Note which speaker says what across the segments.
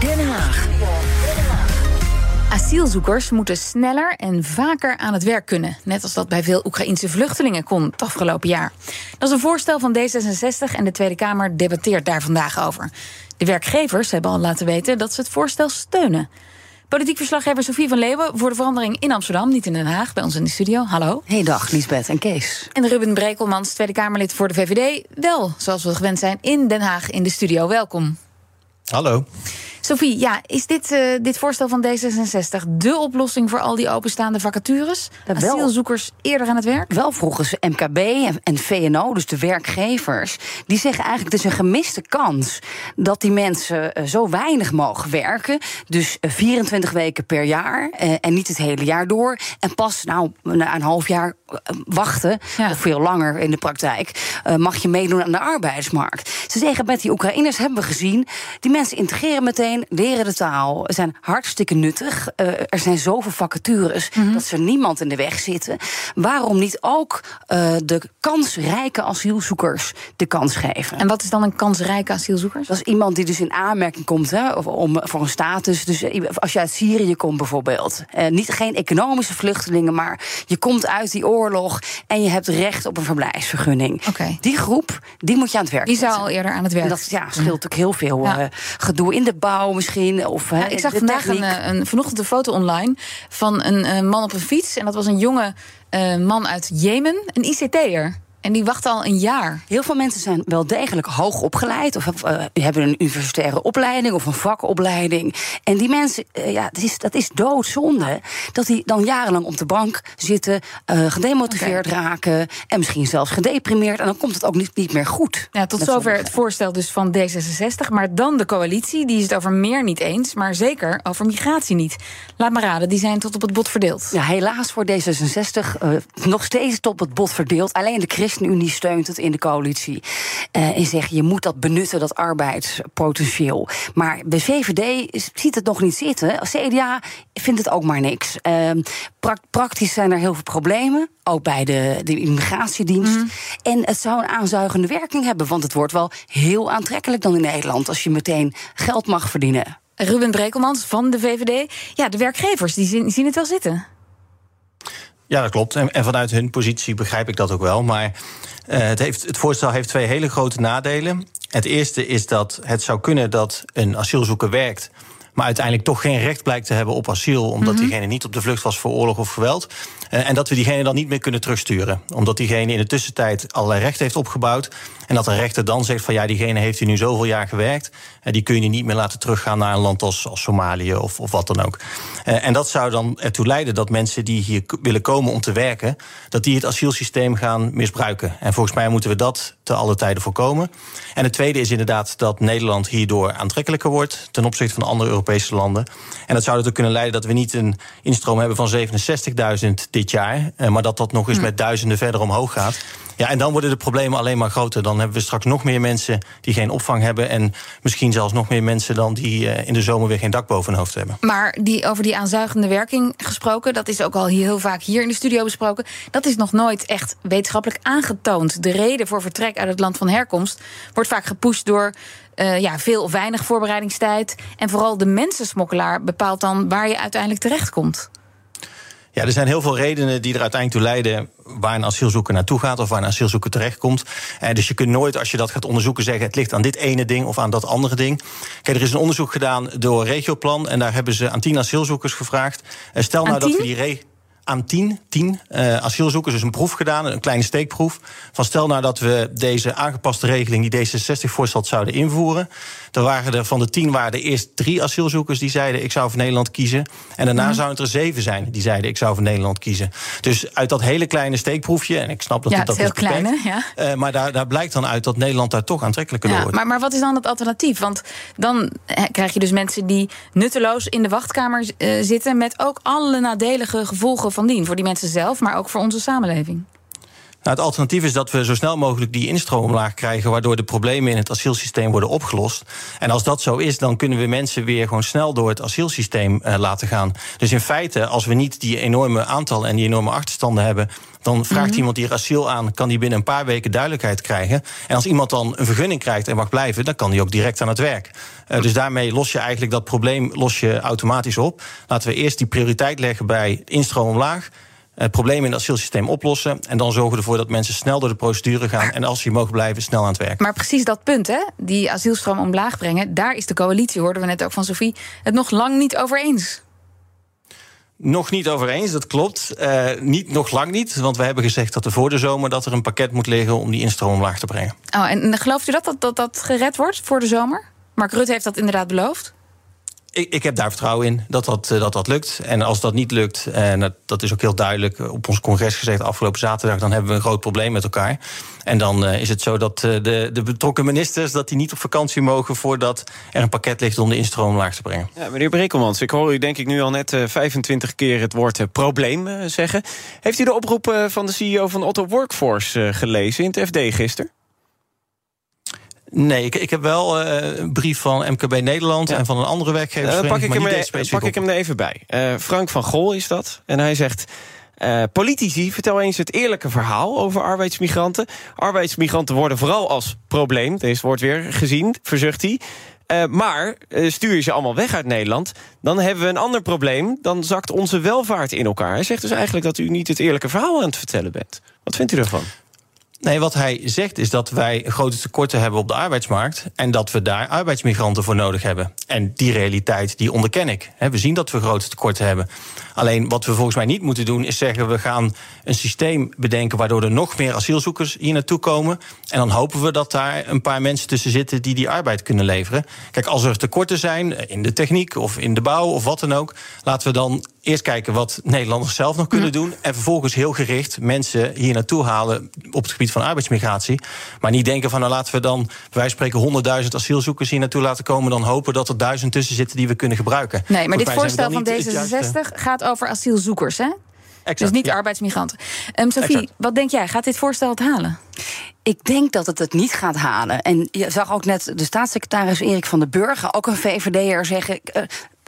Speaker 1: Den Haag. Asielzoekers moeten sneller en vaker aan het werk kunnen. Net als dat bij veel Oekraïnse vluchtelingen kon het afgelopen jaar. Dat is een voorstel van D66 en de Tweede Kamer debatteert daar vandaag over. De werkgevers hebben al laten weten dat ze het voorstel steunen. Politiek verslaggever Sofie van Leeuwen voor de verandering in Amsterdam, niet in Den Haag, bij ons in de studio. Hallo.
Speaker 2: Hey dag, Liesbeth en Kees.
Speaker 1: En Ruben Brekelmans, Tweede Kamerlid voor de VVD, wel, zoals we gewend zijn, in Den Haag in de studio. Welkom.
Speaker 3: Hallo.
Speaker 1: Sophie, ja, is dit, uh, dit voorstel van D66 de oplossing voor al die openstaande vacatures? Dat Asielzoekers eerder aan het werk?
Speaker 2: Wel volgens MKB en VNO, dus de werkgevers, die zeggen eigenlijk het is een gemiste kans dat die mensen uh, zo weinig mogen werken. Dus uh, 24 weken per jaar en niet het hele jaar door. En pas nou, na een half jaar wachten, ja. of veel langer in de praktijk, mag je meedoen aan de arbeidsmarkt. Ze zeggen met die Oekraïners hebben we gezien, die mensen integreren meteen leren de taal, zijn hartstikke nuttig. Uh, er zijn zoveel vacatures mm -hmm. dat ze niemand in de weg zitten. Waarom niet ook uh, de kansrijke asielzoekers de kans geven?
Speaker 1: En wat is dan een kansrijke asielzoeker?
Speaker 2: Dat is iemand die dus in aanmerking komt hè, om, voor een status. Dus als je uit Syrië komt bijvoorbeeld. Niet, geen economische vluchtelingen, maar je komt uit die oorlog en je hebt recht op een verblijfsvergunning.
Speaker 1: Okay.
Speaker 2: Die groep, die moet je aan het werk
Speaker 1: Die zou al eerder aan het werk.
Speaker 2: En dat ja, scheelt ook heel veel ja. gedoe in de bouw misschien. Of,
Speaker 1: ja, ik zag vandaag een, eh, een, vanochtend een foto online van een, een, man op een fiets. En dat was een jonge uh, man uit Jemen, een ICT'er. En die wachten al een jaar.
Speaker 2: Heel veel mensen zijn wel degelijk hoog opgeleid. Of uh, hebben een universitaire opleiding of een vakopleiding. En die mensen, uh, ja, dat is, dat is doodzonde. Dat die dan jarenlang op de bank zitten, uh, gedemotiveerd okay. raken. En misschien zelfs gedeprimeerd. En dan komt het ook niet, niet meer goed.
Speaker 1: Ja, tot zover het voorstel dus van D66. Maar dan de coalitie, die is het over meer niet eens. Maar zeker over migratie niet. Laat maar raden, die zijn tot op het bot verdeeld.
Speaker 2: Ja, helaas voor D66 nog steeds tot op het bot verdeeld. Alleen de Christen ChristenUnie steunt het in de coalitie. Uh, en zegt je moet dat benutten, dat arbeidspotentieel. Maar de VVD ziet het nog niet zitten. CDA vindt het ook maar niks. Uh, pra praktisch zijn er heel veel problemen. Ook bij de, de immigratiedienst. Mm. En het zou een aanzuigende werking hebben. Want het wordt wel heel aantrekkelijk dan in Nederland. Als je meteen geld mag verdienen.
Speaker 1: Ruben Brekelmans van de VVD. Ja, de werkgevers die zien, zien het wel zitten.
Speaker 3: Ja, dat klopt. En, en, vanuit hun positie begrijp ik dat ook wel. Maar uh, het, heeft, het voorstel heeft twee hele grote nadelen. Het eerste is dat het zou kunnen dat een asielzoeker werkt maar uiteindelijk toch geen recht blijkt te hebben op asiel, omdat mm -hmm. diegene niet op de vlucht was voor oorlog of geweld. Uh, en dat we diegene dan niet meer kunnen terugsturen, omdat diegene in de tussentijd allerlei rechten heeft opgebouwd. En dat de rechter dan zegt van ja, diegene heeft hier nu zoveel jaar gewerkt. En die kun je niet meer laten teruggaan naar een land als, Somalië of, of wat dan ook. Uh, en dat zou dan ertoe leiden dat mensen die hier willen komen om te werken, dat die het asielsysteem gaan misbruiken. En volgens mij moeten we dat te alle tijden voorkomen. En het tweede is inderdaad dat Nederland hierdoor aantrekkelijker wordt ten opzichte van andere Europese landen. En dat zou ertoe kunnen leiden dat we niet een instroom hebben van 67.000 dit jaar, maar dat dat nog eens hm. met duizenden verder omhoog gaat. Ja, en dan worden de problemen alleen maar groter. Dan hebben we straks nog meer mensen die geen opvang hebben. En misschien zelfs nog meer mensen dan die uh, in de zomer weer geen dak boven hun hoofd hebben.
Speaker 1: Maar die, over die aanzuigende werking gesproken, dat is ook al heel vaak hier in de studio besproken. Dat is nog nooit echt wetenschappelijk aangetoond. De reden voor vertrek uit het land van herkomst wordt vaak gepusht door uh, ja, veel of weinig voorbereidingstijd. En vooral de mensensmokkelaar bepaalt dan waar je uiteindelijk terechtkomt.
Speaker 3: Ja, er zijn heel veel redenen die er uiteindelijk toe leiden waar een asielzoeker naartoe gaat of waar een asielzoeker terechtkomt. Eh, dus je kunt nooit, als je dat gaat onderzoeken, zeggen het ligt aan dit ene ding of aan dat andere ding. Kijk, er is een onderzoek gedaan door Regioplan en daar hebben ze aan tien asielzoekers gevraagd. Uh, stel nou dat we die re aan tien, tien uh, asielzoekers, dus een proef gedaan, een kleine steekproef. Van stel nou dat we deze aangepaste regeling die D66 voorstelt zouden invoeren. Dan waren er van de tien waren er eerst drie asielzoekers die zeiden ik zou voor Nederland kiezen. En daarna mm. zouden er zeven zijn die zeiden ik zou voor Nederland kiezen. Dus uit dat hele kleine steekproefje, en ik snap dat
Speaker 1: ja,
Speaker 3: het, dat
Speaker 1: is heel klein, ja.
Speaker 3: Uh, maar daar, daar blijkt dan uit dat Nederland daar toch aantrekkelijker
Speaker 1: ja,
Speaker 3: door wordt.
Speaker 1: Maar, maar wat is dan het alternatief? Want dan krijg je dus mensen die nutteloos in de wachtkamer uh, zitten met ook alle nadelige gevolgen van. Voor die mensen zelf, maar ook voor onze samenleving.
Speaker 3: Nou, het alternatief is dat we zo snel mogelijk die instroom omlaag krijgen, waardoor de problemen in het asielsysteem worden opgelost. En als dat zo is, dan kunnen we mensen weer gewoon snel door het asielsysteem uh, laten gaan. Dus in feite, als we niet die enorme aantallen en die enorme achterstanden hebben, dan vraagt mhm. iemand hier asiel aan, kan die binnen een paar weken duidelijkheid krijgen. En als iemand dan een vergunning krijgt en mag blijven, dan kan die ook direct aan het werk. Uh, dus daarmee los je eigenlijk dat probleem los je automatisch op. Laten we eerst die prioriteit leggen bij instroom omlaag het probleem in het asielsysteem oplossen. En dan zorgen we ervoor dat mensen snel door de procedure gaan. En als ze mogen blijven, snel aan het werk.
Speaker 1: Maar precies dat punt, hè? die asielstroom omlaag brengen. Daar is de coalitie, hoorden we net ook van Sophie, het nog lang niet over eens.
Speaker 3: Nog niet over eens, dat klopt. Uh, niet, nog lang niet, want we hebben gezegd dat er voor de zomer... dat er een pakket moet liggen om die instroom omlaag te brengen.
Speaker 1: Oh, en gelooft u dat dat, dat dat gered wordt voor de zomer? Mark Rutte heeft dat inderdaad beloofd
Speaker 3: ik, ik, heb daar vertrouwen in dat dat, eh, dat dat lukt. En als dat niet lukt, en dat, dat is ook heel duidelijk op ons congres gezegd afgelopen zaterdag, dan hebben we een groot probleem met elkaar. En dan is het zo dat de, de betrokken ministers dat die niet op vakantie mogen voordat er een pakket ligt om de instroom laag te brengen.
Speaker 4: Ja, meneer Brekelmans, ik hoor u denk ik nu al net uh, 25 keer het woord probleem zeggen. Heeft u de oproep van de CEO van Otto Workforce gelezen in het FD gisteren?
Speaker 3: Nee, ik, ik heb wel uh, een brief van MKB Nederland en van een andere werkgever. Uh,
Speaker 4: pak ik, hem, er, pak ik hem er even bij. Uh, Frank van Gol is dat. En hij zegt. Uh, politici, vertel eens het eerlijke verhaal over arbeidsmigranten. Arbeidsmigranten worden vooral als probleem, deze wordt weer gezien, verzucht hij. Uh, maar uh, stuur je ze allemaal weg uit Nederland, dan hebben we een ander probleem. Dan zakt onze welvaart in elkaar. Hij zegt dus eigenlijk dat u niet het eerlijke verhaal aan het vertellen bent. Wat vindt u ervan?
Speaker 3: Nee, wat hij zegt is dat wij grote tekorten hebben op de arbeidsmarkt. En dat we daar arbeidsmigranten voor nodig hebben. En die realiteit, die onderken ik. We zien dat we grote tekorten hebben. Alleen wat we volgens mij niet moeten doen, is zeggen we gaan een systeem bedenken waardoor er nog meer asielzoekers hier naartoe komen. En dan hopen we dat daar een paar mensen tussen zitten die die arbeid kunnen leveren. Kijk, als er tekorten zijn in de techniek of in de bouw of wat dan ook, laten we dan eerst kijken wat Nederlanders zelf nog kunnen doen. En vervolgens heel gericht mensen hier naartoe halen op het gebied van arbeidsmigratie. Maar niet denken van nou laten we dan, wij spreken 100.000 asielzoekers hier naartoe laten komen. Dan hopen dat er duizend tussen zitten die we kunnen gebruiken.
Speaker 1: Nee, maar dit voorstel van D66 gaat over asielzoekers, hè? dus niet arbeidsmigranten. Um, Sophie, wat denk jij? Gaat dit voorstel het halen?
Speaker 2: Ik denk dat het het niet gaat halen. En je zag ook net de staatssecretaris Erik van den Burger, ook een VVD'er, zeggen.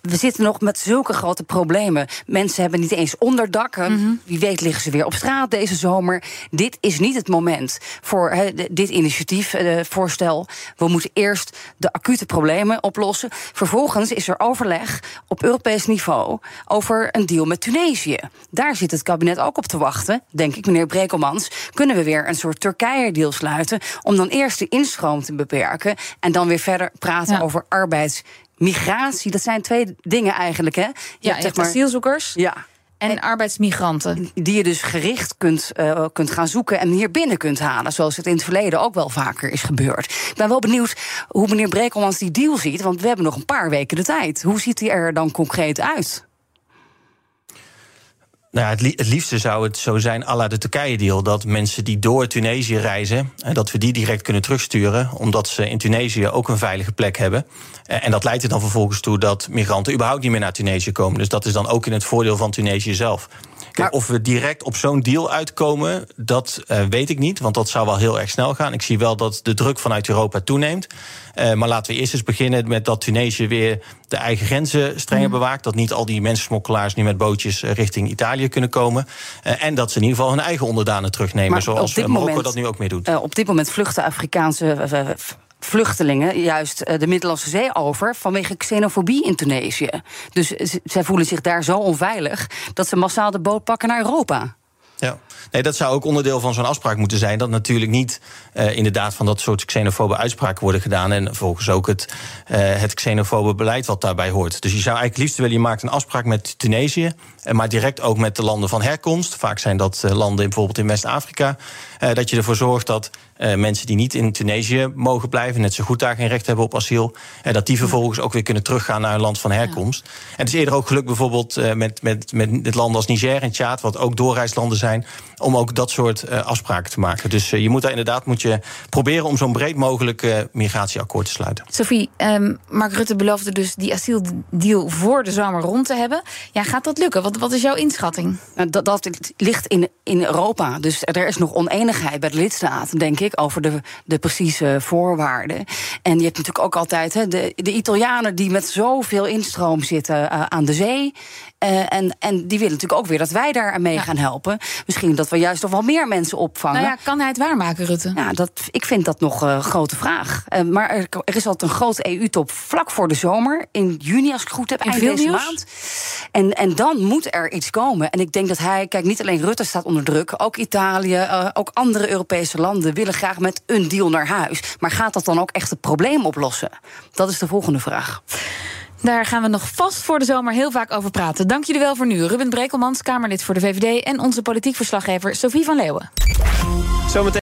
Speaker 2: We zitten nog met zulke grote problemen. Mensen hebben niet eens onderdakken. Mhm. Wie weet liggen ze weer op straat deze zomer. Dit is niet het moment voor dit initiatief, uh, voorstel. We moeten eerst de acute problemen oplossen. Vervolgens is er overleg op Europees niveau over een deal met Tunesië. Daar zit het kabinet ook op te wachten, denk ik, meneer Brekelmans. Kunnen we weer een soort Turkije-deal sluiten om dan eerst de instroom te beperken en dan weer verder praten over arbeids migratie, dat zijn twee dingen eigenlijk. Hè? Je
Speaker 1: ja, hebt, zeg maar, asielzoekers.
Speaker 2: Ja.
Speaker 1: En, arbeidsmigranten.
Speaker 2: Die je dus gericht kunt, uh, kunt gaan zoeken en hier binnen kunt halen. Zoals het in het verleden ook wel vaker is gebeurd. Ik ben wel benieuwd hoe meneer Brekelmans die deal ziet. Want we hebben nog een paar weken de tijd. Hoe ziet die er dan concreet uit?
Speaker 3: Nou ja, het, liefste zou het zo zijn, à la de Turkije-deal... dat mensen die door Tunesië reizen, dat we die direct kunnen terugsturen... omdat ze in Tunesië ook een veilige plek hebben. En dat leidt er dan vervolgens toe dat migranten überhaupt niet meer naar Tunesië komen. Dus dat is dan ook in het voordeel van Tunesië zelf. Kijk, of we direct op zo'n deal uitkomen, dat uh, weet ik niet. Want dat zou wel heel erg snel gaan. Ik zie wel dat de druk vanuit Europa toeneemt. Uh, maar laten we eerst eens beginnen met dat Tunesië weer de eigen grenzen strenger mm. bewaakt. Dat niet al die mensensmokkelaars nu met bootjes eh, richting Italië kunnen komen. Uh, en dat ze in ieder geval hun eigen onderdanen terugnemen. Maar zoals Marokko moment, dat nu ook meer doet.
Speaker 2: op dit moment vluchten Afrikaanse vluchtelingen juist eh, de Middellandse Zee over vanwege xenofobie in Tunesië. Dus zij voelen zich daar zo onveilig dat ze massaal de boot pakken naar Europa.
Speaker 3: Ja, nee, dat zou ook onderdeel van zo'n afspraak moeten zijn. Dat natuurlijk niet uh, inderdaad van dat soort xenofobe uitspraken worden gedaan. En volgens ook het, uh, het xenofobe beleid wat daarbij hoort. Dus je zou eigenlijk liefst willen, je maakt een afspraak met Tunesië. Maar direct ook met de landen van herkomst. Vaak zijn dat landen bijvoorbeeld in West-Afrika. Dat je ervoor zorgt dat uh, mensen die niet in Tunesië mogen blijven, net zo goed daar geen recht hebben op asiel, dat die vervolgens ook weer kunnen teruggaan naar hun land van herkomst. En het is eerder ook gelukt bijvoorbeeld met, met, met landen als Niger en Tjaad, wat ook doorreislanden zijn, om ook dat soort afspraken te maken. Dus je moet daar inderdaad moet je proberen om zo'n breed mogelijk migratieakkoord te sluiten.
Speaker 1: Sophie, um, Mark Rutte beloofde dus die asieldeal voor de zomer rond te hebben. Ja, gaat dat lukken? Wat, wat is jouw inschatting?
Speaker 2: Nou, dat, dat ligt in, in Europa. Dus er is nog oneenigheid bij de lidstaten, denk ik, over de, de precieze voorwaarden. En je hebt natuurlijk ook altijd hè, de, de Italianen die met zoveel instroom zitten uh, aan de zee. Uh, en, en die willen natuurlijk ook weer dat wij daar mee ja. gaan helpen. Misschien dat we juist nog wel meer mensen opvangen.
Speaker 1: Nou ja, kan hij het waarmaken, Rutte?
Speaker 2: Ja, dat, ik vind dat nog een uh, grote vraag. Uh, maar er, er, is altijd een grote EU-top vlak voor de zomer. In juni, als ik het goed heb, eind deze maand. En, en dan moet er iets komen. En ik denk dat hij, kijk, niet alleen Rutte staat onder druk. Ook Italië, ook andere Europese landen willen graag met een deal naar huis. Maar gaat dat dan ook echt het probleem oplossen? Dat is de volgende vraag.
Speaker 1: Daar gaan we nog vast voor de zomer heel vaak over praten. Dank jullie wel voor nu. Ruben Brekelmans, Kamerlid voor de VVD... en onze politiek verslaggever Sophie van Leeuwen.
Speaker 4: Zometeen.